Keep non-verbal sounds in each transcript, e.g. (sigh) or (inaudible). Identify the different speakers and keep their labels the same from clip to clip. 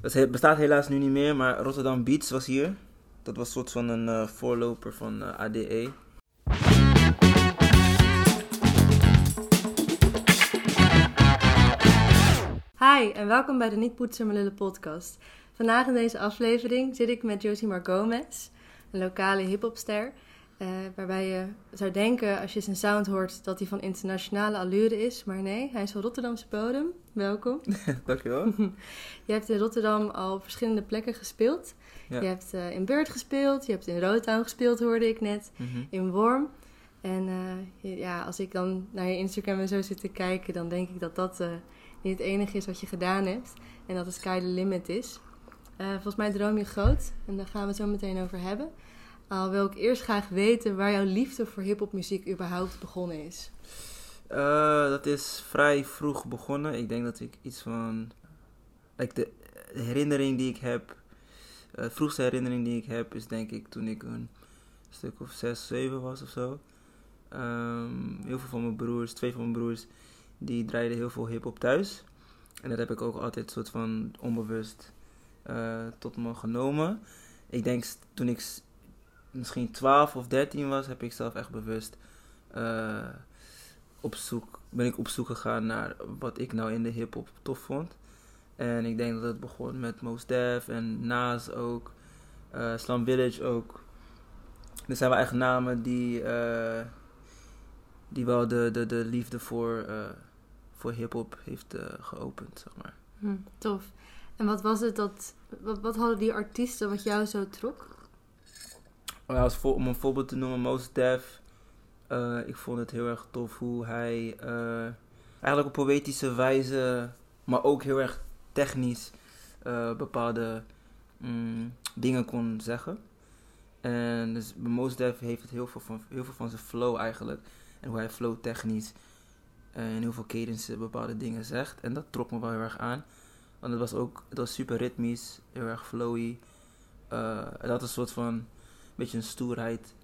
Speaker 1: Dat bestaat helaas nu niet meer, maar Rotterdam Beats was hier. Dat was een soort van een eh, voorloper van eh, ADE.
Speaker 2: Hi en welkom bij de Niet Poetsen maar Lullen podcast. Vandaag in deze aflevering zit ik met Josimar Gomez, een lokale hiphopster. Eh waarbij je zou denken als je zijn sound hoort dat hij van internationale allure is. Maar nee, hij is van Rotterdamse bodem. Welkom. (laughs)
Speaker 1: Dankjewel. (laughs)
Speaker 2: Je hebt in Rotterdam al op verschillende plekken gespeeld.
Speaker 1: Ja.
Speaker 2: Je hebt eh, in Beurt gespeeld, je hebt in Rotown gespeeld hoorde ik net.
Speaker 1: Mhm.
Speaker 2: in Worm. En eh, ja, als ik dan naar je Instagram en zo zit te kijken, dan denk ik dat dat niet het enige is wat je gedaan hebt. En dat de sky the limit is. Volgens mij droom je groot en daar gaan we het zo meteen over hebben. Al wil ik eerst graag weten waar jouw liefde voor hiphopmuziek überhaupt begonnen is.
Speaker 1: Eh, dat is vrij vroeg begonnen. Ik denk dat ik iets van. Like de herinnering die ik heb. eh, de vroegste herinnering die ik heb is denk ik toen ik een stuk of 6, 7 was of zo. Ehm, heel veel van mijn broers, twee van mijn broers, die draaiden heel veel hip-hop thuis. En dat heb ik ook altijd soort van onbewust eh, tot me genomen. Ik denk toen ik misschien 12 of 13 was, heb ik zelf echt bewust eh, op zoek, ben ik op zoek gegaan naar wat ik nou in de hip-hop tof vond. En ik denk dat het begon met Mos Def en Nas ook, eh Slum Village ook. Er zijn wel echt namen die, eh, die wel de, de, de liefde voor, voor hip-hop heeft geopend, zeg maar.
Speaker 2: Hm, tof. En wat was het dat, wat, wat hadden die artiesten wat jou zo trok?
Speaker 1: Maar als om een voorbeeld te noemen, Mos Def. eh, ik vond het heel erg tof hoe hij eh, eigenlijk op poëtische wijze, maar ook heel erg technisch eh, bepaalde mm, dingen kon zeggen. En dus bij Mos Def heeft het heel veel, van, heel veel van zijn flow eigenlijk. En hoe hij flow technisch en heel veel cadences bepaalde dingen zegt. En dat trok me wel heel erg aan. Want het was ook het was super ritmisch, heel erg flowy. Het had een soort van beetje een stoerheid.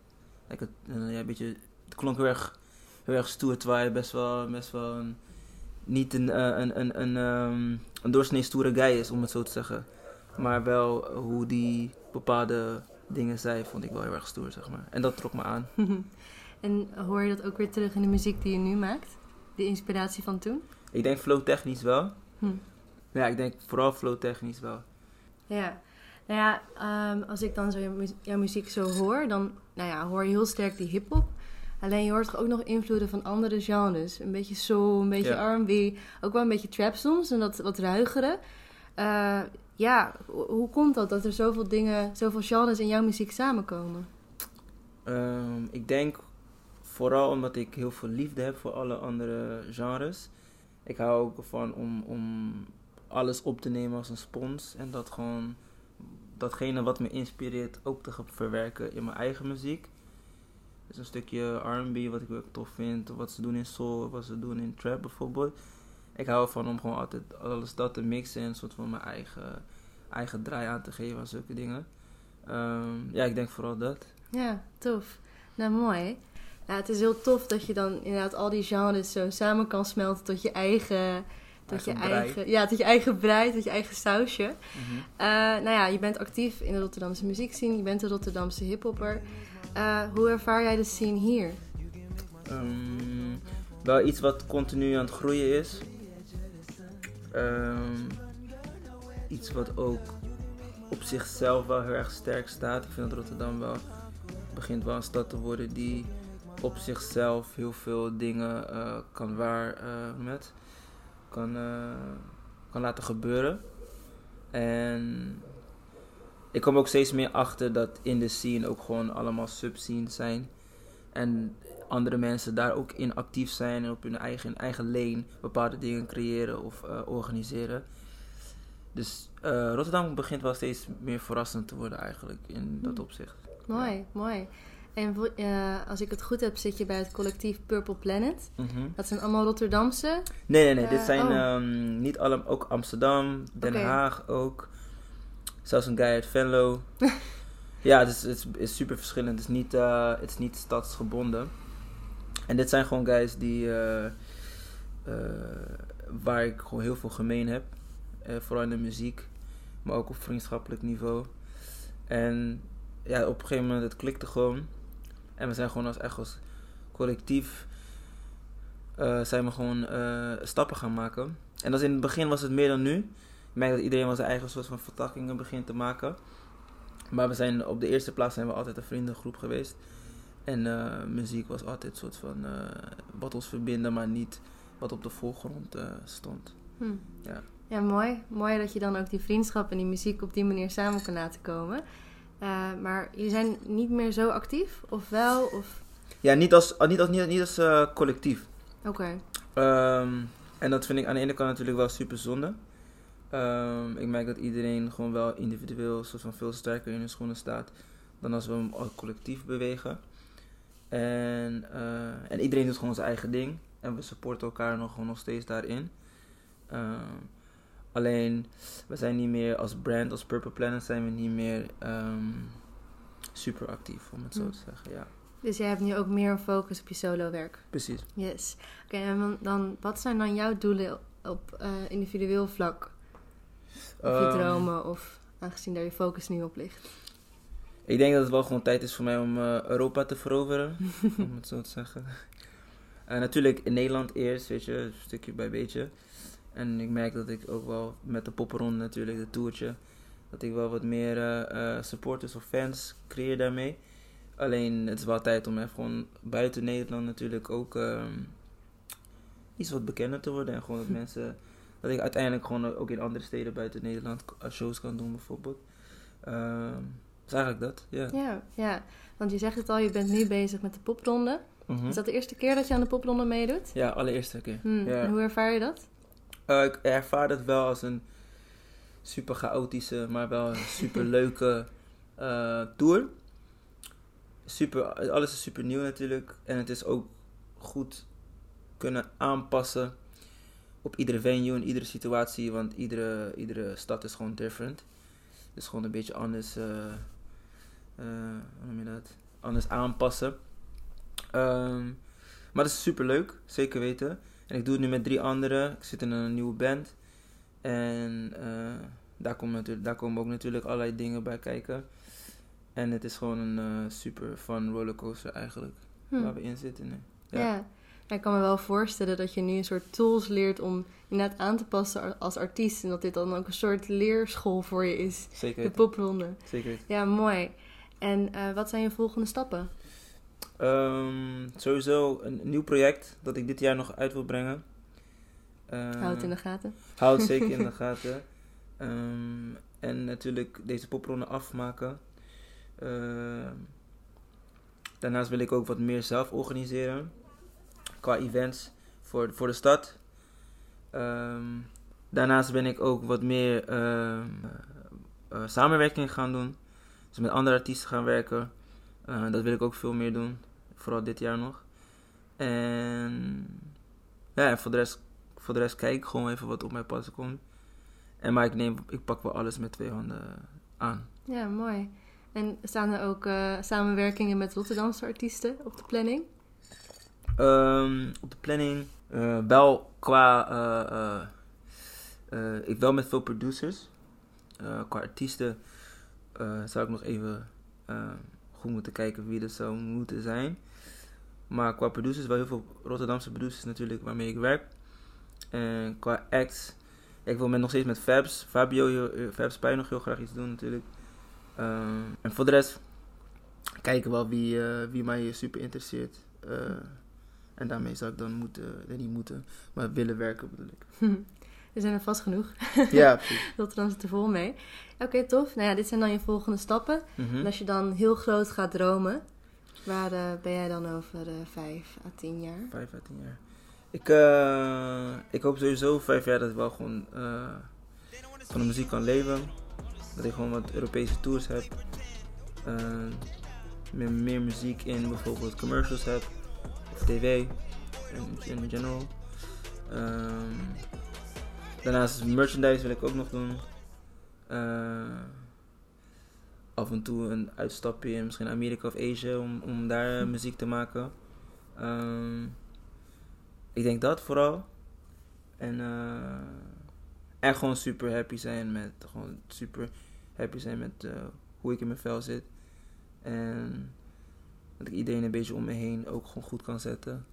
Speaker 1: Het, eh, ja, een beetje, het klonk heel erg, heel erg stoer, terwijl hij best wel, best wel een, niet een, eh, een, een, een, ehm, een doorsnee stoere guy is, om het zo te zeggen. Maar wel hoe die bepaalde dingen zei, vond ik wel heel erg stoer, zeg maar. En dat trok me aan. (laughs)
Speaker 2: en hoor je dat ook weer terug in de muziek die je nu maakt? De inspiratie van toen?
Speaker 1: Ik denk flow technisch wel.
Speaker 2: Hm.
Speaker 1: Ja, ik denk vooral flow technisch wel.
Speaker 2: Ja, nou ja, ehm, als ik dan zo jouw, mu- jouw muziek zo hoor, dan nou ja, hoor je heel sterk die hip-hop. Alleen je hoort ook nog invloeden van andere genres. Een beetje soul, een beetje
Speaker 1: Ja.
Speaker 2: R&B, ook wel een beetje trap soms en dat wat ruigere. Eh, ja, ho- hoe komt dat dat er zoveel dingen, zoveel genres in jouw muziek samenkomen?
Speaker 1: Ehm, ik denk vooral omdat ik heel veel liefde heb voor alle andere genres. Ik hou ook ervan om, om alles op te nemen als een spons. En dat gewoon datgene wat me inspireert ook te verwerken in mijn eigen muziek. Dus een stukje R&B wat ik ook tof vind. Wat ze doen in soul, wat ze doen in trap bijvoorbeeld. Ik hou ervan om gewoon altijd alles dat te mixen en een soort van mijn eigen, eigen draai aan te geven aan zulke dingen. Ehm, ja, ik denk vooral dat.
Speaker 2: Ja, tof. Nou, mooi. Nou, het is heel tof dat je dan inderdaad al die genres zo samen kan smelten tot je eigen... Tot
Speaker 1: Eigen
Speaker 2: je
Speaker 1: brei.
Speaker 2: eigen, ja, tot je eigen brei, tot je eigen sausje.
Speaker 1: Mhm.
Speaker 2: Eh, nou ja, je bent actief in de Rotterdamse muziekscene. Je bent een Rotterdamse hiphopper. Eh hoe ervaar jij de scene hier?
Speaker 1: Ehm, wel iets wat continu aan het groeien is. Ehm, iets wat ook op zichzelf wel heel erg sterk staat. Ik vind dat Rotterdam wel begint wel een stad te worden die op zichzelf heel veel dingen eh, kan waar met kan, eh, kan laten gebeuren. En ik kom ook steeds meer achter dat in de scene ook gewoon allemaal subscenes zijn. En andere mensen daar ook in actief zijn en op hun eigen, eigen lane bepaalde dingen creëren of eh, organiseren. Dus eh, Rotterdam begint wel steeds meer verrassend te worden eigenlijk in dat opzicht.
Speaker 2: Mooi, mooi. En eh, als ik het goed heb, zit je bij het collectief Purple Planet.
Speaker 1: Mhm.
Speaker 2: Dat zijn allemaal Rotterdamse.
Speaker 1: Nee, nee, nee.
Speaker 2: Eh,
Speaker 1: dit zijn
Speaker 2: oh.
Speaker 1: ehm, niet alle, ook Amsterdam, Den. Haag ook. Zelfs een guy uit Venlo. (laughs) ja, het is, het is, is super verschillend. Het is niet, eh, het is niet stadsgebonden. En dit zijn gewoon guys die, eh, eh, waar ik gewoon heel veel gemeen heb. Eh, vooral in de muziek. maar ook op vriendschappelijk niveau. En ja, op een gegeven moment het klikte gewoon. En we zijn gewoon als echt als collectief eh, zijn we gewoon eh, stappen gaan maken. En dat in het begin was het meer dan nu. Ik merk dat iedereen wel zijn eigen soort van vertakkingen begint te maken. Maar we zijn op de eerste plaats zijn we altijd een vriendengroep geweest. En eh, muziek was altijd een soort van wat ons verbinden, maar niet wat op de voorgrond stond.
Speaker 2: Hm.
Speaker 1: Ja.
Speaker 2: ja, mooi. Mooi dat je dan ook die vriendschap en die muziek op die manier samen kan laten komen. Maar jullie zijn niet meer zo actief, of wel? Of...
Speaker 1: Ja, niet als, niet als, niet, niet als collectief.
Speaker 2: Oké.
Speaker 1: Ehm, en dat vind ik aan de ene kant natuurlijk wel super zonde. Ehm, ik merk dat iedereen gewoon wel individueel soort van veel sterker in hun schoenen staat dan als we hem collectief bewegen. En, uh, en iedereen doet gewoon zijn eigen ding. En we supporten elkaar nog, gewoon nog steeds daarin. Ehm, alleen, we zijn niet meer als brand, als Purple Planet, zijn we niet meer super actief, om het zo hm. te zeggen. Ja.
Speaker 2: Dus jij hebt nu ook meer focus op je solo werk.
Speaker 1: Precies.
Speaker 2: Yes. Oké, en dan, wat zijn dan jouw doelen op uh, individueel vlak? Of je ehm. dromen, of aangezien daar je focus nu op ligt?
Speaker 1: Ik denk dat het wel gewoon tijd is voor mij om uh, Europa te veroveren, (laughs) om het zo te zeggen. Uh, natuurlijk in Nederland eerst, weet je, stukje bij beetje. En ik merk dat ik ook wel met de popperonde natuurlijk, de toertje, dat ik wel wat meer supporters of fans creëer daarmee. Alleen het is wel tijd om even gewoon buiten Nederland natuurlijk ook uh, iets wat bekender te worden. En gewoon dat (laughs) mensen, dat ik uiteindelijk gewoon ook in andere steden buiten Nederland shows kan doen bijvoorbeeld. Uh, is eigenlijk dat, ja.
Speaker 2: Ja, ja, want je zegt het al, je bent nu bezig met de popronde. Mhm. Is dat de eerste keer dat je aan de popronde meedoet?
Speaker 1: Ja, allereerste keer.
Speaker 2: Hmm.
Speaker 1: Ja.
Speaker 2: En hoe ervaar je dat?
Speaker 1: Uh, ik ervaar het wel als een super chaotische, maar wel een super (laughs) leuke uh, tour super, alles is super nieuw natuurlijk. En het is ook goed kunnen aanpassen op iedere venue en iedere situatie. Want iedere, iedere stad is gewoon different. Dus gewoon een beetje anders, uh, hoe noem je dat? Anders aanpassen. Um, maar het is super leuk, zeker weten. En ik doe het nu met drie anderen. Ik zit in een nieuwe band. En uh, daar, komen daar komen ook natuurlijk allerlei dingen bij kijken. En het is gewoon een uh, super fun rollercoaster eigenlijk. Hm. Waar we in zitten.
Speaker 2: Ja. ja. Ik kan me wel voorstellen dat je nu een soort tools leert om inderdaad aan te passen als artiest. En dat dit dan ook een soort leerschool voor je is.
Speaker 1: Zeker.
Speaker 2: De popronde.
Speaker 1: Zeker.
Speaker 2: Ja, mooi. En uh, wat zijn je volgende stappen?
Speaker 1: Um, sowieso een nieuw project dat ik dit jaar nog uit wil brengen.
Speaker 2: Uh, houd het in de gaten.
Speaker 1: Houd het zeker in de (laughs) gaten. Um, en natuurlijk deze popronde afmaken. Uh, daarnaast wil ik ook wat meer zelf organiseren. Qua events voor, voor de stad. Um, daarnaast ben ik ook wat meer uh, uh, samenwerking gaan doen. Dus met andere artiesten gaan werken. Uh, dat wil ik ook veel meer doen. Vooral dit jaar nog. En ja, voor de rest, voor de rest kijk ik gewoon even wat op mijn pad komt. En maar ik, neem, ik pak wel alles met twee handen aan.
Speaker 2: Ja, mooi. En staan er ook uh, samenwerkingen met Rotterdamse artiesten op de planning?
Speaker 1: Um, op de planning uh, wel qua. Uh, ik wel met veel producers. qua artiesten zou ik nog even moeten kijken wie dat zou moeten zijn. Maar qua producers, wel heel veel Rotterdamse producers natuurlijk waarmee ik werk. En qua acts, ik wil met, nog steeds met Fabs, Fabio, Fabs Pijn nog heel graag iets doen natuurlijk. Uh, en voor de rest kijken wel wie, uh, wie mij super interesseert. En daarmee zou ik dan moeten, niet moeten, maar willen werken bedoel ik. (laughs)
Speaker 2: er zijn er vast genoeg.
Speaker 1: Ja, (laughs) precies.
Speaker 2: dan zit er vol mee. Oké, okay, tof. Nou ja, dit zijn dan je volgende stappen. Mm -hmm. En als je dan heel groot gaat dromen, waar ben jij dan over vijf à tien jaar?
Speaker 1: Vijf à tien jaar. Ik, ik hoop sowieso vijf jaar dat ik wel gewoon van de muziek kan leven dat ik gewoon wat Europese tours heb. Meer, meer, muziek in bijvoorbeeld commercials heb. Of tv. In, in general. Um, daarnaast merchandise wil ik ook nog doen. Uh, af en toe een uitstapje misschien Amerika of Azië om, om daar muziek te maken. Um, ik denk dat vooral. En, uh, gewoon super happy zijn met, gewoon super happy zijn met eh, hoe ik in mijn vel zit. En dat ik iedereen een beetje om me heen ook gewoon goed kan zetten.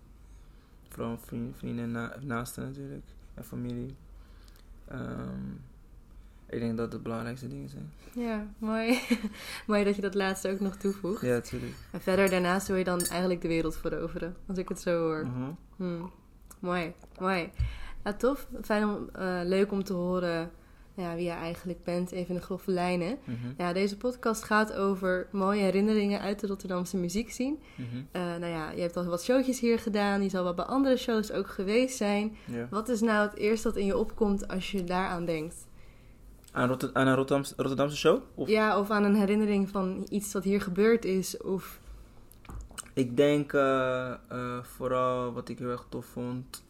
Speaker 1: Vooral vrienden, vrienden en na, naasten natuurlijk. En familie. Ehm, ik denk dat dat de belangrijkste dingen zijn.
Speaker 2: Ja, mooi. (laughs) mooi dat je dat laatste ook nog toevoegt.
Speaker 1: Ja, natuurlijk.
Speaker 2: En verder daarnaast wil je dan eigenlijk de wereld veroveren. Als ik het zo hoor.
Speaker 1: Mhm.
Speaker 2: Hmm. Mooi, mooi. Ja, tof. Fijn om, eh, leuk om te horen ja, wie je eigenlijk bent, even in de grove lijnen.
Speaker 1: Mhm.
Speaker 2: Ja, deze podcast gaat over mooie herinneringen uit de Rotterdamse muziekscene.
Speaker 1: Mhm.
Speaker 2: Eh nou ja, je hebt al wat showtjes hier gedaan. Je zal wel bij andere shows ook geweest zijn. Wat is nou het eerste dat in je opkomt als je daaraan denkt?
Speaker 1: Aan, Rotter- aan een Rotterdamse, Rotterdamse show? Of?
Speaker 2: Ja, of aan een herinnering van iets wat hier gebeurd is. Of
Speaker 1: Ik denk eh, eh, vooral wat ik heel erg tof vond.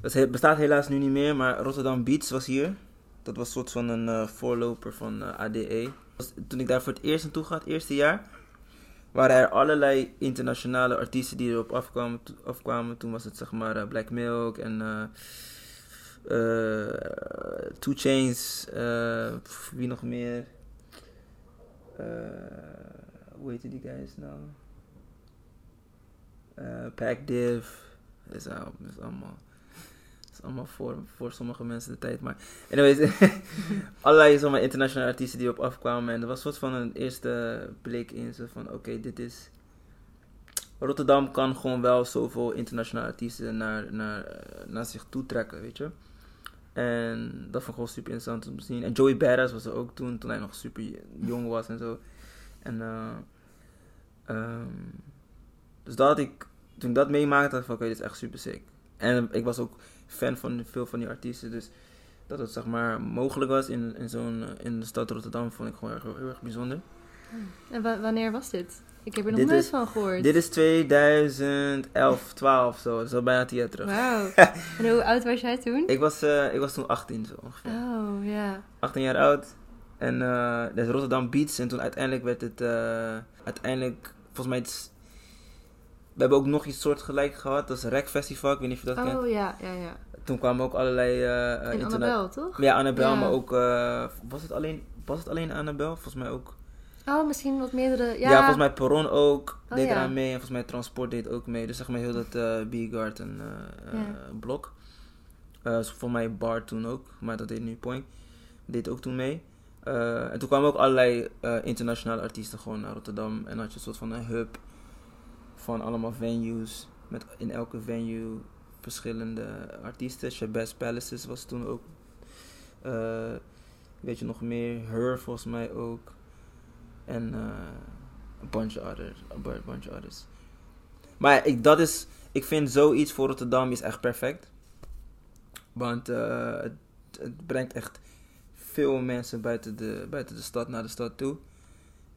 Speaker 1: Dat he- bestaat helaas nu niet meer, maar Rotterdam Beats was hier. Dat was een soort van een eh, voorloper van eh, ADE. Toen ik daar voor het eerst naartoe ga, het eerste jaar, waren er allerlei internationale artiesten die erop afkwamen. afkwamen. Toen was het zeg maar eh, Black Milk en Two Chains, wie nog meer? Hoe heette die guys nou? Pack Div. Dat is, allemaal, allemaal voor, voor sommige mensen de tijd. Maar anyways, (laughs) allerlei zomaar internationale artiesten die op afkwamen. En er was soort van een eerste blik in. Zo van, oké, dit is... Rotterdam kan gewoon wel zoveel internationale artiesten naar, naar, naar zich toe trekken, weet je. En dat vond ik gewoon super interessant om te zien. En Joey Badass was er ook toen, toen hij nog super jong was en zo. En ehm, dus dat ik, toen ik dat meemaakte, dacht ik van oké, dit is echt super sick. En ik was ook fan van veel van die artiesten, dus dat het zeg maar mogelijk was in, in zo'n, eh, in de stad Rotterdam, vond ik gewoon heel, heel erg bijzonder.
Speaker 2: en wa- wanneer was dit? Ik heb er nog
Speaker 1: Dit
Speaker 2: nooit
Speaker 1: is-
Speaker 2: van gehoord.
Speaker 1: Dit is 2011, 12 zo, dat is al bijna tien jaar terug.
Speaker 2: Wauw. (laughs) en hoe oud was jij toen?
Speaker 1: Ik was, eh, ik was toen 18 zo ongeveer.
Speaker 2: Oh, ja.
Speaker 1: 18 jaar oud. En eh dat is Rotterdam Beats. En toen uiteindelijk werd het... uiteindelijk, volgens mij... We hebben ook nog iets soortgelijk gehad. Dat is Rec Festival. Ik weet niet of je dat kent.
Speaker 2: Oh, ja, ja, ja.
Speaker 1: Toen kwamen ook allerlei... eh,
Speaker 2: In Annabel, toch?
Speaker 1: Ja, Annabel.
Speaker 2: Ja.
Speaker 1: Maar ook... eh, was, het alleen, was het alleen Annabel? Volgens mij ook.
Speaker 2: Oh, misschien wat meerdere...
Speaker 1: Ja,
Speaker 2: Ja,
Speaker 1: volgens mij Perron ook.
Speaker 2: Oh,
Speaker 1: deed
Speaker 2: ja.
Speaker 1: eraan mee. En volgens mij Transport deed ook mee. Dus zeg maar heel dat eh Biergarten
Speaker 2: Ja.
Speaker 1: blok. Dus voor mij Bar toen ook. Maar dat deed nu Point. Deed ook toen mee. En toen kwamen ook allerlei internationale artiesten gewoon naar Rotterdam. En had je een soort van een hub van allemaal venues. Met in elke venue verschillende artiesten. Shabazz Palaces was toen ook. Eh, weet je nog meer? Her volgens mij ook. En eh een bunch of bunch of others. Maar ik, dat is, ik vind zoiets voor Rotterdam is echt perfect. Want eh, het, het brengt echt veel mensen buiten de, buiten de stad naar de stad toe.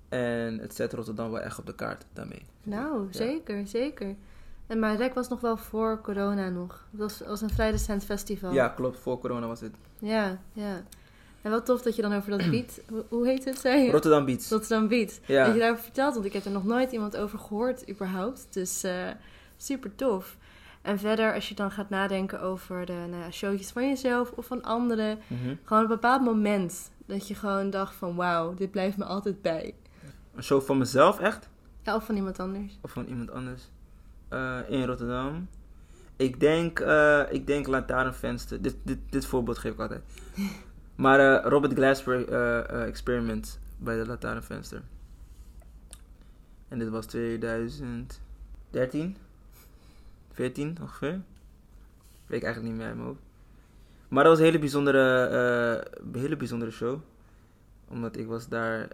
Speaker 1: En het zet Rotterdam wel echt op de kaart daarmee.
Speaker 2: Nou,
Speaker 1: Ja.
Speaker 2: zeker, zeker. En maar Rek was nog wel voor corona nog. Het was, was een vrij recent festival.
Speaker 1: Ja, klopt. Voor corona was het.
Speaker 2: Ja, ja. En wat tof dat je dan over dat beat... (clears throat) hoe, heet het, zei je?
Speaker 1: Rotterdam Beats.
Speaker 2: Rotterdam Beat.
Speaker 1: Ja.
Speaker 2: Dat je daarover vertelt, want ik heb er nog nooit iemand over gehoord, überhaupt. Dus eh, super tof. En verder, als je dan gaat nadenken over de nou ja, showtjes van jezelf of van anderen.
Speaker 1: Mhm.
Speaker 2: Gewoon een bepaald moment dat je gewoon dacht van wauw, dit blijft me altijd bij.
Speaker 1: Een show van mezelf echt?
Speaker 2: Ja, of van iemand anders.
Speaker 1: Of van iemand anders? Eh, in Rotterdam. Ik denk, eh ik denk Lantaarnvenster. Dit, dit, dit voorbeeld geef ik altijd. (laughs) maar eh, Robert Glasper Experiment bij de Lantaarnvenster. En dit was 2013? 14 ongeveer? Weet ik eigenlijk niet meer uit mijn hoofd. Maar dat was een hele bijzondere, hele bijzondere show. Omdat ik was daar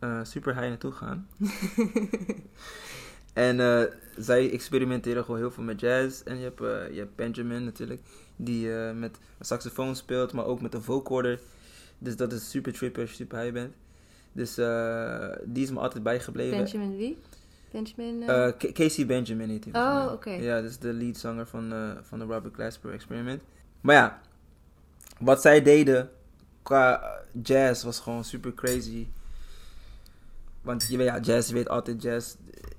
Speaker 1: eh, super high naartoe gegaan. (laughs) En eh, zij experimenteren gewoon heel veel met jazz. En je hebt, eh, je hebt Benjamin natuurlijk, die met een saxofoon speelt, maar ook met een vocoder. Dus dat is super trippy als je super high bent. Dus die is me altijd bijgebleven.
Speaker 2: Benjamin wie? Benjamin...
Speaker 1: Casey Benjamin heet hij.
Speaker 2: Oh, oké.
Speaker 1: Ja, dat is de leadzanger van, van de Robert Glasper Experiment. Maar ja, wat zij deden qua jazz was gewoon super crazy. Want je weet, ja, jazz, je weet altijd jazz.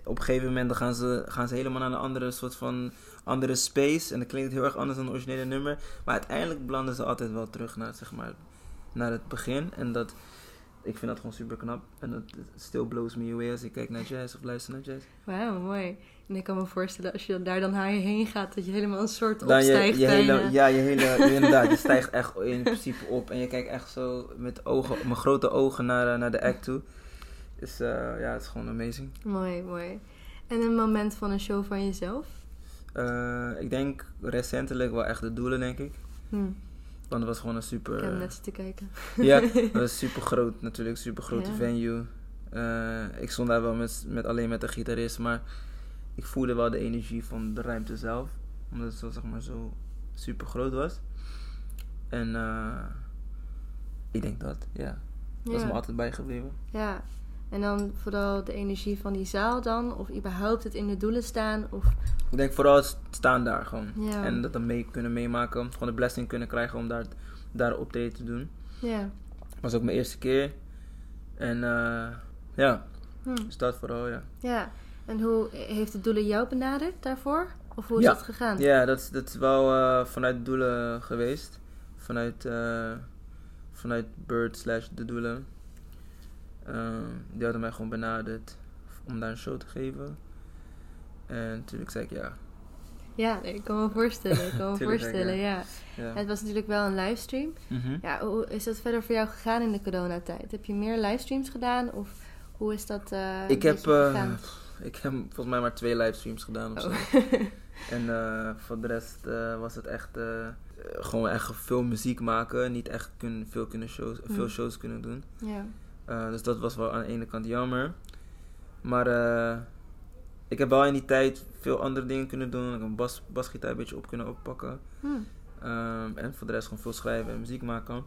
Speaker 1: op een gegeven moment dan gaan, ze, gaan ze helemaal naar een andere soort van andere space. En dan klinkt het heel erg anders dan het originele nummer. Maar uiteindelijk belanden ze altijd wel terug naar, zeg maar, naar het begin. En dat, ik vind dat gewoon super knap. En dat still blows me away als ik kijk naar jazz of luister naar jazz.
Speaker 2: Wauw, mooi. En ik kan me voorstellen als je daar dan naar je heen gaat, dat je helemaal een soort
Speaker 1: Dan je,
Speaker 2: opstijgt.
Speaker 1: je hele, ja, je hele, (laughs) inderdaad, je stijgt echt in principe op. En je kijkt echt zo met, ogen, grote ogen naar, eh, naar de act toe. Dus ja, het is gewoon amazing.
Speaker 2: Mooi, mooi. En een moment van een show van jezelf?
Speaker 1: Eh, ik denk recentelijk wel echt de doelen, denk ik.
Speaker 2: Hm,
Speaker 1: Want het was gewoon een super...
Speaker 2: ik heb net zitten kijken. (laughs)
Speaker 1: Ja, (laughs) dat was super groot natuurlijk, super grote
Speaker 2: Ja.
Speaker 1: venue. Eh, ik stond daar wel met, met alleen met de gitarist, maar ik voelde wel de energie van de ruimte zelf. Omdat het zo, zeg maar, zo super groot was. En ik denk dat, ja. Dat is me altijd bijgebleven.
Speaker 2: ja. En dan vooral de energie van die zaal dan? Of überhaupt het in de doelen staan? Of...
Speaker 1: Ik denk vooral het staan daar gewoon.
Speaker 2: Ja.
Speaker 1: En dat dan mee kunnen meemaken. Gewoon de blessing kunnen krijgen om daar, daar optreden te doen.
Speaker 2: Ja.
Speaker 1: was ook mijn eerste keer. En eh, ja,
Speaker 2: Hm.
Speaker 1: dus dat vooral, ja.
Speaker 2: Ja. En hoe heeft de doelen jou benaderd daarvoor? Of hoe is
Speaker 1: Ja.
Speaker 2: dat gegaan?
Speaker 1: Ja, dat, is- dat is wel eh, vanuit de doelen geweest. Vanuit, eh, vanuit Bird slash de doelen. Eh, die hadden mij gewoon benaderd om daar een show te geven. En natuurlijk zei ik ja.
Speaker 2: Ja, nee, ik kan me voorstellen. Ik kan me (laughs) voorstellen, ja.
Speaker 1: ja.
Speaker 2: Het was natuurlijk wel een livestream.
Speaker 1: Mhm.
Speaker 2: Ja, hoe is dat verder voor jou gegaan in de coronatijd? Heb je meer livestreams gedaan? Of hoe is dat eh
Speaker 1: ik, heb, eh, (laughs) ik heb volgens mij maar twee livestreams gedaan of
Speaker 2: Oh.
Speaker 1: zo. (laughs) En eh, voor de rest was het echt gewoon echt veel muziek maken. Niet echt kun, veel, kunnen shows, veel
Speaker 2: Hmm.
Speaker 1: shows kunnen doen.
Speaker 2: ja.
Speaker 1: Eh, dus dat was wel aan de ene kant jammer. Maar eh, ik heb wel in die tijd veel andere dingen kunnen doen. Ik heb een bas, basgitaar een beetje op kunnen oppakken.
Speaker 2: Hm.
Speaker 1: Ehm, en voor de rest gewoon veel schrijven en muziek maken.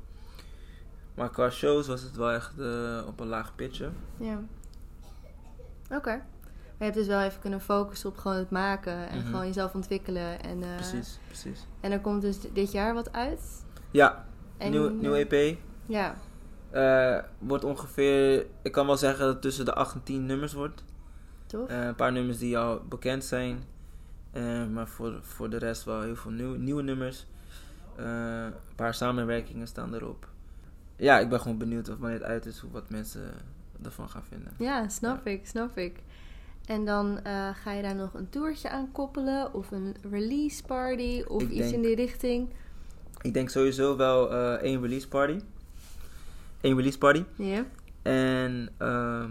Speaker 1: Maar qua shows was het wel echt eh, op een laag pitje.
Speaker 2: Ja. Oké. Maar je hebt dus wel even kunnen focussen op gewoon het maken en
Speaker 1: Mhm.
Speaker 2: gewoon jezelf ontwikkelen. En,
Speaker 1: Precies, precies.
Speaker 2: En er komt dus dit jaar wat uit.
Speaker 1: Ja, nieuw, nieuw EP.
Speaker 2: Ja.
Speaker 1: Eh, wordt ongeveer, ik kan wel zeggen dat het tussen de 8 en 10 nummers wordt.
Speaker 2: Tof.
Speaker 1: Eh, een paar nummers die al bekend zijn. Eh, maar voor, voor de rest wel heel veel nieuw, nieuwe nummers. Een paar samenwerkingen staan erop. Ja, ik ben gewoon benieuwd of wanneer het uit is, hoe wat mensen ervan gaan vinden.
Speaker 2: Ja, snap ik, snap ik. En dan ga je daar nog een toertje aan koppelen of een release party of
Speaker 1: Ik
Speaker 2: iets
Speaker 1: denk-
Speaker 2: in die richting.
Speaker 1: Ik denk sowieso wel één release party. Eén release party.
Speaker 2: Ja.
Speaker 1: En ehm,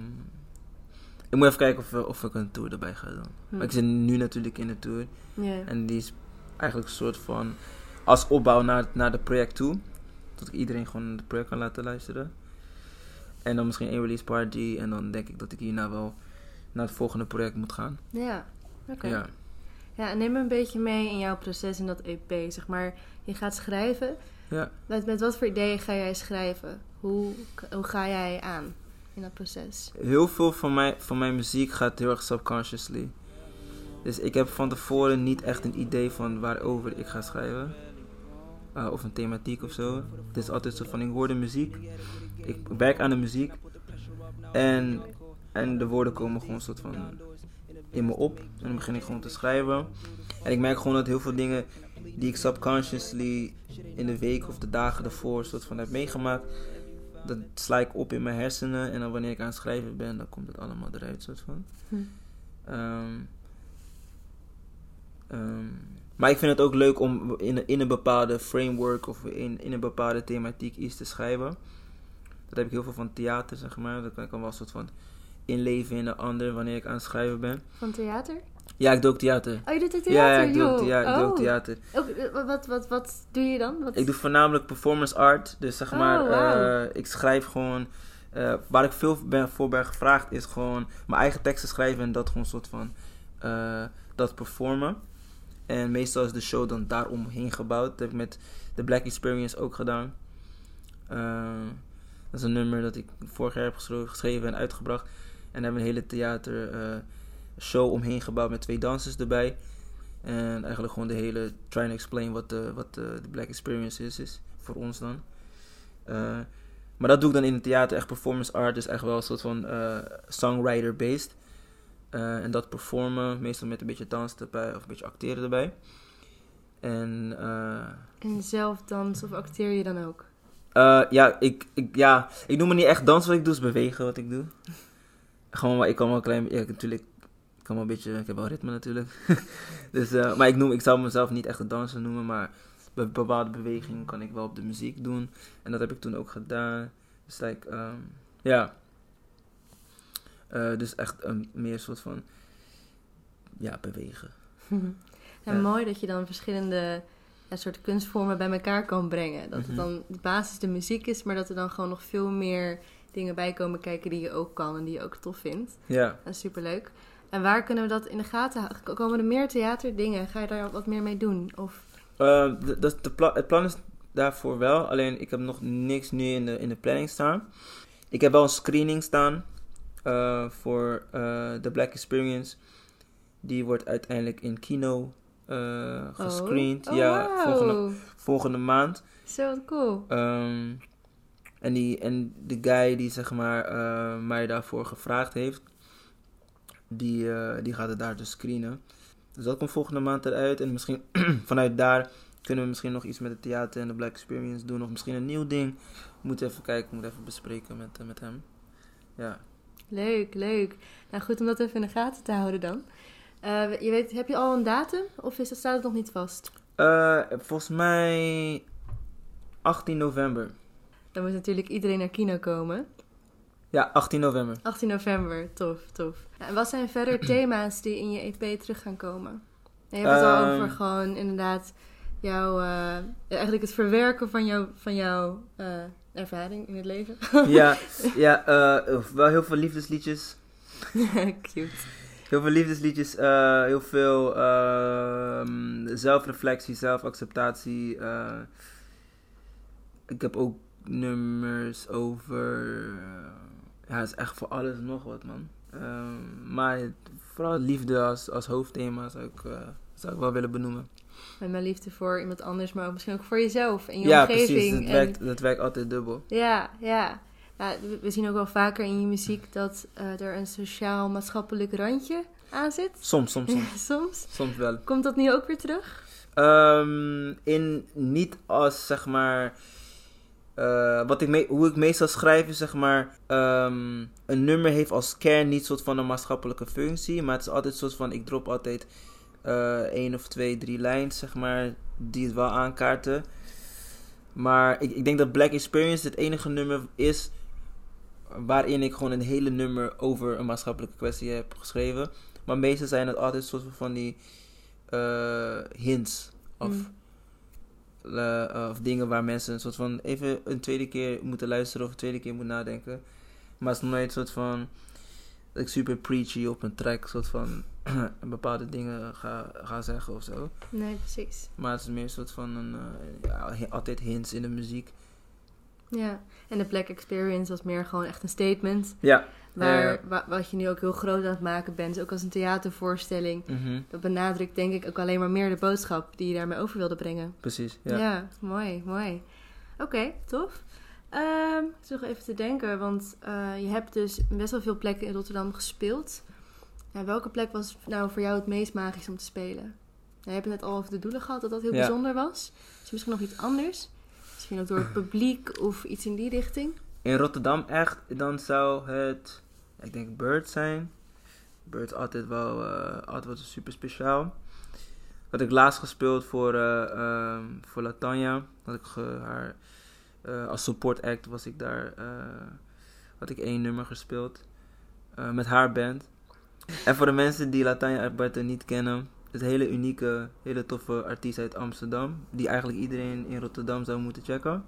Speaker 1: ik moet even kijken of, we- of ik een tour erbij ga doen.
Speaker 2: Hm.
Speaker 1: Maar ik zit nu natuurlijk in de tour.
Speaker 2: Ja.
Speaker 1: En die is eigenlijk een soort van als opbouw naar, naar de project toe. Dat ik iedereen gewoon het project kan laten luisteren. En dan misschien één release party. En dan denk ik dat ik hierna wel naar het volgende project moet gaan.
Speaker 2: Ja. Oké.
Speaker 1: Ja.
Speaker 2: Ja, en neem me een beetje mee in jouw proces in dat EP. Zeg maar, je gaat schrijven.
Speaker 1: Ja.
Speaker 2: Met, met wat voor ideeën ga jij schrijven? Hoe, hoe ga jij aan in dat proces?
Speaker 1: Heel veel van, mij, van mijn muziek gaat heel erg subconsciously. Dus ik heb van tevoren niet echt een idee van waarover ik ga schrijven. Uh, of een thematiek of zo. Het is altijd zo van, ik hoor de muziek. Ik werk aan de muziek. En, en de woorden komen gewoon soort van in me op. En dan begin ik gewoon te schrijven. En ik merk gewoon dat heel veel dingen die ik subconsciously in de week of de dagen ervoor soort van heb meegemaakt. Dat sla ik op in mijn hersenen. En dan wanneer ik aan het schrijven ben, dan komt het allemaal eruit soort van.
Speaker 2: Hm.
Speaker 1: Ehm, ehm, maar ik vind het ook leuk om in, in een bepaalde framework of in, in een bepaalde thematiek iets te schrijven. Dat heb ik heel veel van theater, zeg maar. Dat kan ik wel een soort van inleven in de ander wanneer ik aan het schrijven ben.
Speaker 2: Van theater?
Speaker 1: Ja, ik doe ook theater.
Speaker 2: Oh, je doet theater,
Speaker 1: ja, ik doe ook, thea- ik doe ook
Speaker 2: Oh.
Speaker 1: theater.
Speaker 2: Ook, eh, wat, wat, wat doe je dan? Wat...
Speaker 1: Ik doe voornamelijk performance art. Dus zeg
Speaker 2: Oh,
Speaker 1: maar, eh, ik schrijf gewoon. eh, waar ik veel ben, voor ben gevraagd is gewoon mijn eigen teksten schrijven en dat gewoon een soort van dat performen. En meestal is de show dan daaromheen gebouwd. Dat heb ik met de Black Experience ook gedaan. Dat is een nummer dat ik vorig jaar heb geschreven, en uitgebracht. En daar hebben we een hele theater show omheen gebouwd met twee dansers erbij. En eigenlijk gewoon de hele trying to explain wat de, wat de, de Black Experience is, is voor ons dan. Eh, maar dat doe ik dan in het theater, echt performance art, dus echt wel een soort van eh, songwriter-based. Eh, en dat performen, meestal met een beetje dans erbij of een beetje acteren erbij. En
Speaker 2: En zelf dans of acteer je dan ook?
Speaker 1: ja, ik, ik, ja, ik noem me niet echt dansen wat ik doe, is bewegen wat ik doe. (laughs) Gewoon, maar ik kan wel een klein, ja, natuurlijk, ik kan wel een beetje, ik heb wel ritme natuurlijk. (laughs) dus, eh, maar ik noem, ik zou mezelf niet echt een danser noemen, maar be- bepaalde bewegingen kan ik wel op de muziek doen. En dat heb ik toen ook gedaan. Dus like, ehm, ja. Eh, dus echt een meer soort van, ja, bewegen. (laughs)
Speaker 2: Ja,
Speaker 1: Ja.
Speaker 2: mooi dat je dan verschillende ja, soort kunstvormen bij elkaar kan brengen. Dat
Speaker 1: Mhm.
Speaker 2: het dan de basis de muziek is, maar dat er dan gewoon nog veel meer dingen bij komen kijken die je ook kan en die je ook tof vindt.
Speaker 1: Ja.
Speaker 2: Dat is superleuk. En waar kunnen we dat in de gaten houden? Komen er meer theaterdingen? Ga je daar wat meer mee doen? Of...
Speaker 1: Eh, de, de, de pla- het plan is daarvoor wel, alleen ik heb nog niks nu in de, in de planning staan. Ik heb wel een screening staan eh, voor eh, The Black Experience. Die wordt uiteindelijk in kino eh gescreend.
Speaker 2: Oh,
Speaker 1: ja, volgende, volgende maand.
Speaker 2: Zo cool.
Speaker 1: Ehm, en, die, en de guy die zeg maar eh, mij daarvoor gevraagd heeft, die, eh, die gaat het daar dus screenen. Dus dat komt volgende maand eruit. En misschien (clears throat) vanuit daar kunnen we misschien nog iets met het theater en de Black Experience doen. Of misschien een nieuw ding. Moet even kijken, moet even bespreken met, eh, met hem. Ja.
Speaker 2: Leuk, leuk. Nou goed om dat even in de gaten te houden dan. Eh, je weet, heb je al een datum of is dat, staat het nog niet vast?
Speaker 1: Volgens mij 18 november.
Speaker 2: Dan moet natuurlijk iedereen naar kino komen.
Speaker 1: Ja, 18 november.
Speaker 2: 18 november, tof, tof. En wat zijn verder (clears throat) thema's die in je EP terug gaan komen? Je hebt het al
Speaker 1: Ehm.
Speaker 2: over gewoon inderdaad jouw, eh, eigenlijk het verwerken van, jou, van jouw eh, ervaring in het leven.
Speaker 1: ja, (laughs) ja eh, wel heel veel liefdesliedjes. (laughs)
Speaker 2: Cute.
Speaker 1: Heel veel liefdesliedjes, heel veel ehm, zelfreflectie, zelfacceptatie. ik heb ook nummers over. Ja, het is echt voor alles nog wat, man. Ehm, maar vooral liefde als, als hoofdthema zou ik, eh, zou ik wel willen benoemen.
Speaker 2: Met mijn liefde voor iemand anders, maar ook misschien ook voor jezelf en je
Speaker 1: ja,
Speaker 2: omgeving.
Speaker 1: precies. Dat
Speaker 2: en-
Speaker 1: werkt, dat werkt altijd dubbel.
Speaker 2: Ja, ja. ja we- zien ook wel vaker in je muziek dat eh, er een sociaal-maatschappelijk randje aan zit.
Speaker 1: Soms, soms, soms.
Speaker 2: Ja, (laughs) soms.
Speaker 1: soms wel.
Speaker 2: Komt dat nu ook weer terug?
Speaker 1: Ehm, in niet als zeg maar. Eh, wat ik hoe ik meestal schrijf is zeg maar. ehm, een nummer heeft als kern niet soort van een maatschappelijke functie. Maar het is altijd soort van. Ik drop altijd eh één of twee, drie lijns zeg maar. Die het wel aankaarten. Maar ik, ik denk dat Black Experience het enige nummer is. Waarin ik gewoon een hele nummer over een maatschappelijke kwestie heb geschreven. Maar meestal zijn het altijd soort van die eh, hints of,
Speaker 2: Mm.
Speaker 1: Eh, of dingen waar mensen een soort van even een tweede keer moeten luisteren of een tweede keer moeten nadenken. Maar het is nooit een soort van dat ik super preachy op een track soort van (clears throat) bepaalde dingen ga, ga zeggen of zo.
Speaker 2: Nee, precies.
Speaker 1: Maar het is meer een soort van een, eh, ja, altijd hints in de muziek.
Speaker 2: Ja. En de Black Experience was meer gewoon echt een statement.
Speaker 1: Ja. Ja.
Speaker 2: wa- wat je nu ook heel groot aan het maken bent. Ook als een theatervoorstelling.
Speaker 1: Mhm,
Speaker 2: Dat benadrukt denk ik ook alleen maar meer de boodschap die je daarmee over wilde brengen.
Speaker 1: Precies.
Speaker 2: Ja,
Speaker 1: Ja.
Speaker 2: mooi, mooi. Oké, tof. Ehm, ik zit nog even te denken, want eh, je hebt dus best wel veel plekken in Rotterdam gespeeld. Ja, welke plek was nou voor jou het meest magisch om te spelen? Ja, je hebt het net al over de doelen gehad, dat dat heel bijzonder was. Is er misschien nog iets anders? Misschien ook door het (clears throat) publiek of iets in die richting?
Speaker 1: In Rotterdam echt, dan zou het, ik denk Bird zijn. Bird is altijd wel, eh, altijd wel super speciaal. Had ik laatst gespeeld voor, ehm, voor Latanya. Had ik haar, eh, als support act was ik daar, had ik één nummer gespeeld. met haar band. En voor de mensen die Latanya Alberta niet kennen, het hele unieke, hele toffe artiest uit Amsterdam. Die eigenlijk iedereen in Rotterdam zou moeten checken.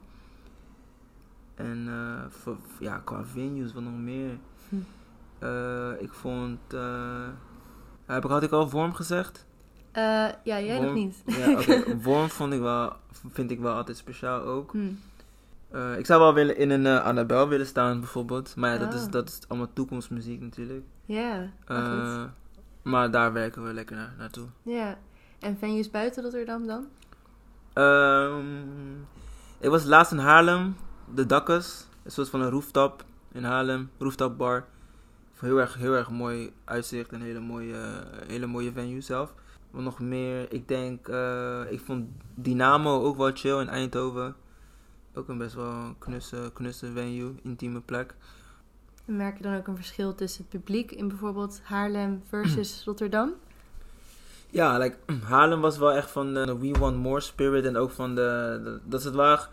Speaker 1: En eh, voor, ja, qua venues, wat nog meer.
Speaker 2: Hm.
Speaker 1: Eh, ik vond. eh, heb ik, had ik al Worm gezegd?
Speaker 2: Ja, jij nog
Speaker 1: Worm-
Speaker 2: niet.
Speaker 1: Ja. (laughs) Worm vond ik wel, vind ik wel altijd speciaal ook.
Speaker 2: Hm.
Speaker 1: Ik zou wel willen in een uh, Annabel willen staan, bijvoorbeeld. Maar ja, dat, is,
Speaker 2: Ah.
Speaker 1: dat is allemaal toekomstmuziek natuurlijk.
Speaker 2: Ja.
Speaker 1: Eh, maar daar werken we lekker naar, naartoe.
Speaker 2: Ja. En venues buiten Rotterdam dan?
Speaker 1: Ehm, ik was laatst in Haarlem, de Dakkers. Een soort van een rooftop in Haarlem, rooftop bar. heel erg, heel erg mooi uitzicht en hele mooie, hele mooie venue zelf. Wat nog meer? Ik denk, eh, ik vond Dynamo ook wel chill in Eindhoven. Ook een best wel knusse, knusse venue, intieme plek.
Speaker 2: En merk je dan ook een verschil tussen het publiek in bijvoorbeeld Haarlem versus (clears throat) Rotterdam?
Speaker 1: Ja, like, (clears throat) Haarlem was wel echt van de We Want More spirit en ook van de, de- dat ze het wel,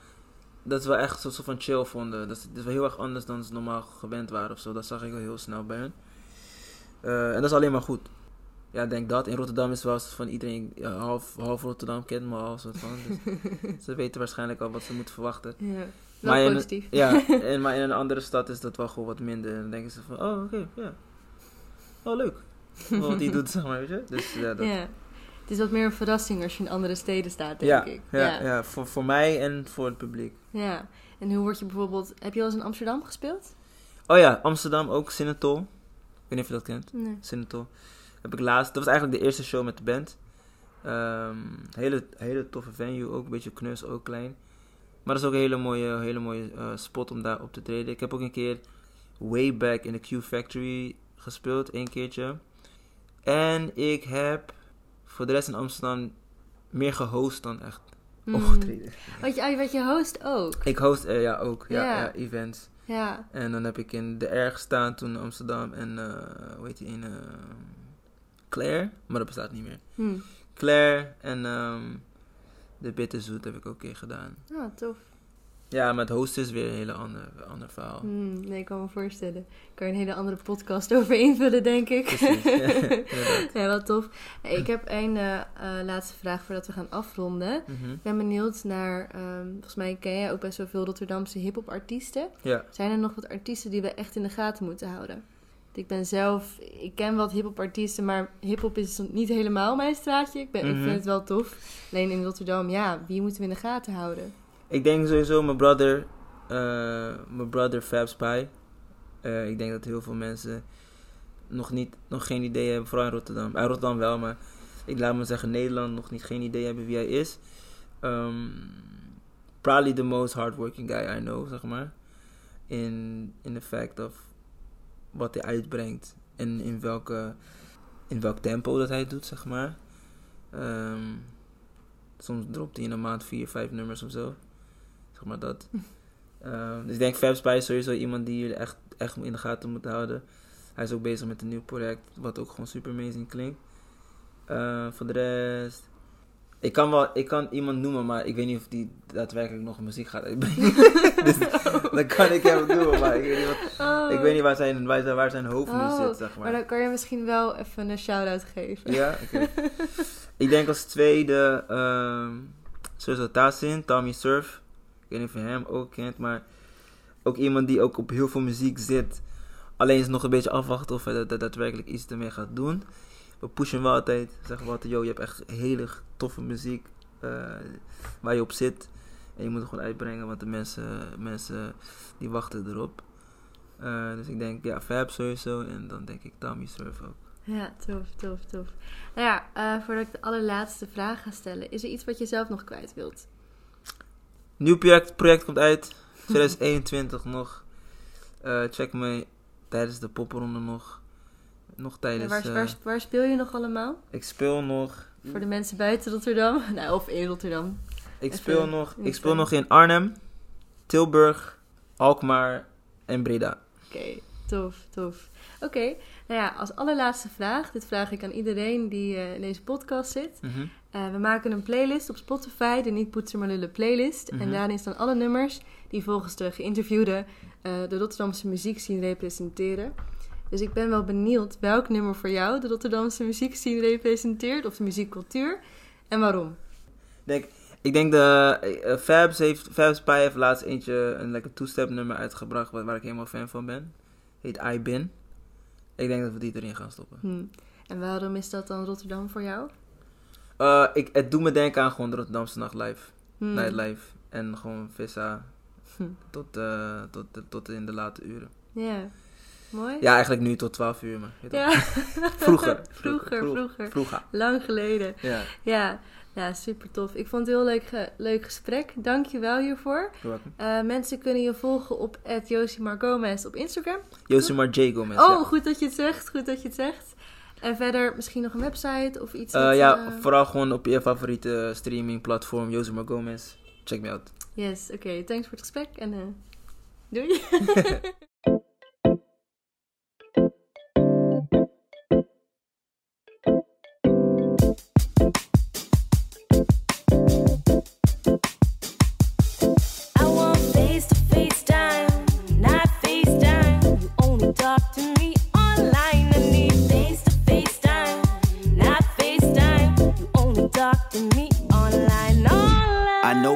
Speaker 1: dat ze wel echt een soort van chill vonden. Dat is, dat is wel heel erg anders dan ze normaal gewend waren of zo. Dat zag ik wel heel snel bij hen. Eh, en dat is alleen maar goed. Ja, ik denk dat. In Rotterdam is wel van iedereen, ja, half, half Rotterdam kent me al, soort van. Dus (laughs) ze weten waarschijnlijk al wat ze moeten verwachten.
Speaker 2: Ja,
Speaker 1: Maar in-
Speaker 2: positief.
Speaker 1: Ja, (laughs) en, maar in een andere stad is dat wel gewoon wat minder. En dan denken ze van, oh, oké, ja. Oh, leuk. Wat hij doet, zeg maar, weet je. Dus ja, dat,
Speaker 2: Ja. Het is wat meer een verrassing als je in andere steden staat, denk
Speaker 1: ja,
Speaker 2: ik.
Speaker 1: ja, ja. voor, voor mij en voor het publiek.
Speaker 2: Ja. En hoe word je bijvoorbeeld... Heb je al eens in Amsterdam gespeeld?
Speaker 1: Oh ja, Amsterdam ook, Sinatol. Ik weet niet of je dat kent.
Speaker 2: Nee.
Speaker 1: Sinatol. Heb ik laatst, dat was eigenlijk de eerste show met de band. Ehm, hele, hele toffe venue, ook een beetje knus, ook klein. Maar dat is ook een hele mooie, hele mooie eh, spot om daar op te treden. Ik heb ook een keer way back in de Q Factory gespeeld, één keertje. En ik heb voor de rest in Amsterdam meer gehost dan echt
Speaker 2: Mm.
Speaker 1: opgetreden.
Speaker 2: Want je, ah, wat je host ook.
Speaker 1: Ik host eh, ja ook, ja,
Speaker 2: Ja.
Speaker 1: ja, events.
Speaker 2: Ja.
Speaker 1: En dan heb ik in de R gestaan toen in Amsterdam en eh hoe heet die in Claire, maar dat bestaat niet meer.
Speaker 2: Hm.
Speaker 1: Claire en ehm de Bitterzoet heb ik ook een keer gedaan.
Speaker 2: Ah, tof.
Speaker 1: Ja, met host is weer een hele ander, ander verhaal.
Speaker 2: Hm, nee, ik kan me voorstellen. Ik kan er een hele andere podcast (laughs) over invullen, denk ik.
Speaker 1: Precies. (laughs) Inderdaad.
Speaker 2: ja, wel tof. Hey, ik heb één eh, eh, laatste vraag voordat we gaan afronden.
Speaker 1: Mhm.
Speaker 2: Ik ben benieuwd naar, ehm, volgens mij ken jij ook best wel veel Rotterdamse hip-hop artiesten.
Speaker 1: Ja,
Speaker 2: Zijn er nog wat artiesten die we echt in de gaten moeten houden? Ik ben zelf, ik ken wat hip-hop artiesten, maar hip-hop is niet helemaal mijn straatje. Ik, ben, ik
Speaker 1: Mhm.
Speaker 2: vind het wel tof. Alleen in Rotterdam, ja, wie moeten we in de gaten houden?
Speaker 1: Ik denk sowieso mijn brother, eh, mijn brother Fab Spy. Eh, ik denk dat heel veel mensen nog, niet, nog geen idee hebben, vooral in Rotterdam. Uh, Rotterdam wel, maar ik laat me zeggen Nederland nog niet geen idee hebben wie hij is. Um, probably the most hardworking guy I know, zeg maar. In, in the fact of wat hij uitbrengt en in welke in welk tempo dat hij doet, zeg maar. Ehm, soms dropt hij in een maand vier, vijf nummers of zo. Zeg maar dat. (laughs) Ehm, dus ik denk Fab Spy is sowieso iemand die jullie echt, echt in de gaten moeten houden. Hij is ook bezig met een nieuw project, wat ook gewoon super amazing klinkt. Eh, voor de rest... Ik kan wel ik kan iemand noemen, maar ik weet niet of die daadwerkelijk nog muziek gaat uitbrengen. (laughs) (laughs) dus dan kan ik hem noemen, maar ik weet niet, wat,
Speaker 2: Oh.
Speaker 1: ik weet niet waar, zijn, waar, zijn, waar zijn hoofd nu
Speaker 2: Oh,
Speaker 1: zit, zeg maar.
Speaker 2: Maar dan kan je misschien wel even een shout-out geven.
Speaker 1: Ja, oké. ik denk als tweede ehm sowieso Tassin, Tommy Surf. Weet je hem ook kent, maar ook iemand die ook op heel veel muziek zit. Alleen is nog een beetje afwachten of hij daadwerkelijk iets ermee gaat doen. We pushen wel altijd. Zeggen we altijd, yo, je hebt echt hele toffe muziek eh, waar je op zit. En je moet het gewoon uitbrengen, want de mensen, mensen die wachten erop. Eh, dus ik denk, ja, Fab sowieso. En dan denk ik Tommy Surf ook.
Speaker 2: Ja, tof, tof, tof. Nou ja, eh, voordat ik de allerlaatste vraag ga stellen, is er iets wat je zelf nog kwijt wilt?
Speaker 1: Nieuw project, project komt uit. 2021 nog. Eh, check me tijdens de popronde nog. Nog
Speaker 2: En
Speaker 1: tijdens...
Speaker 2: waar,
Speaker 1: eh,
Speaker 2: waar, waar speel je nog allemaal?
Speaker 1: ik speel nog...
Speaker 2: Voor de mensen buiten Rotterdam? (laughs) Nou, of in Rotterdam.
Speaker 1: Ik
Speaker 2: even
Speaker 1: speel nog,
Speaker 2: in
Speaker 1: ik speel nog in Arnhem, Tilburg, Alkmaar en Breda.
Speaker 2: Oké, tof, tof. Oké, nou ja, als allerlaatste vraag. Dit vraag ik aan iedereen die eh, in deze podcast zit.
Speaker 1: Mhm.
Speaker 2: Eh, we maken een playlist op Spotify, de Niet Poetser maar Lullen playlist. En
Speaker 1: Mhm.
Speaker 2: daarin staan alle nummers die volgens de geïnterviewde eh, de Rotterdamse muziekscene representeren. Dus ik ben wel benieuwd welk nummer voor jou de Rotterdamse muziekscene representeert, of de muziekcultuur, en waarom.
Speaker 1: Denk, ik denk de Fabs heeft, Fabs Pie heeft laatst eentje een lekker two-step nummer uitgebracht waar, waar ik helemaal fan van ben. Heet I Bin. Ik denk dat we die erin gaan stoppen.
Speaker 2: Hm. En waarom is dat dan Rotterdam voor jou?
Speaker 1: Eh, ik, het doet me denken aan gewoon de Rotterdamse nachtlife.
Speaker 2: Hm.
Speaker 1: Nightlife. En gewoon vissa
Speaker 2: Hm.
Speaker 1: tot, eh, tot, tot in de late uren.
Speaker 2: Ja, mooi.
Speaker 1: Ja, eigenlijk nu tot 12 uur, maar
Speaker 2: Ja. (laughs)
Speaker 1: vroeger,
Speaker 2: vroeger, vroeger.
Speaker 1: Vroeger.
Speaker 2: Lang geleden.
Speaker 1: Ja.
Speaker 2: Ja, Ja, super tof. Ik vond het een heel leuk, ge- leuk gesprek. Dank je wel hiervoor. Eh, mensen kunnen je volgen op Josimar Gomez op Instagram.
Speaker 1: Josimar J. Gomez.
Speaker 2: Oh,
Speaker 1: ja.
Speaker 2: goed dat je het zegt. Goed dat je het zegt. En verder misschien nog een website of iets.
Speaker 1: Eh, ja,
Speaker 2: eh,
Speaker 1: vooral gewoon op je favoriete streamingplatform, Josimar Gomez. Check me out.
Speaker 2: Yes, oké. Thanks voor het gesprek en eh, doei. (laughs)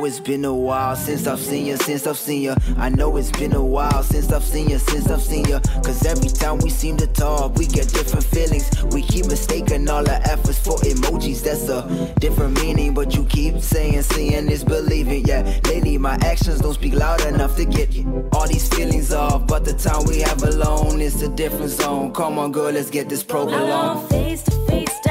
Speaker 3: it's been a while since I've seen you, since I've seen you. I know it's been a while since I've seen you, since I've seen you. Cause every time we seem to talk, we get different feelings. We keep mistaking all our efforts for emojis. That's a different meaning, but you keep saying, seeing is believing. Yeah, lately my actions don't speak loud enough to get you all these feelings off. But the time we have alone is a different zone. Come on, girl, let's get this provolone.
Speaker 4: want face to face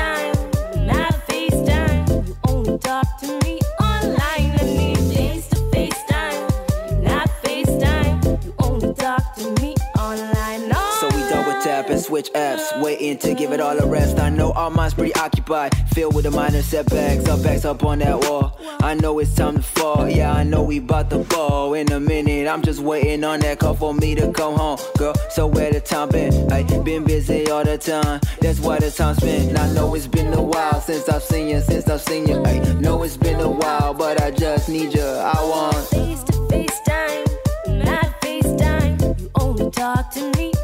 Speaker 3: switch apps, waiting to give it all a rest. I know our minds preoccupied, filled with the minor setbacks. Our backs up on that wall. I know it's time to fall. Yeah, I know we bout to ball. In a minute, I'm just waiting on that call for me to come home, girl. So where the time been? I been busy all the time. That's why the time spent. I know it's been a while since I've seen you, since I've seen you. I know it's been a while, but I just need you. I want
Speaker 4: face to face time, not face time. You only talk to me.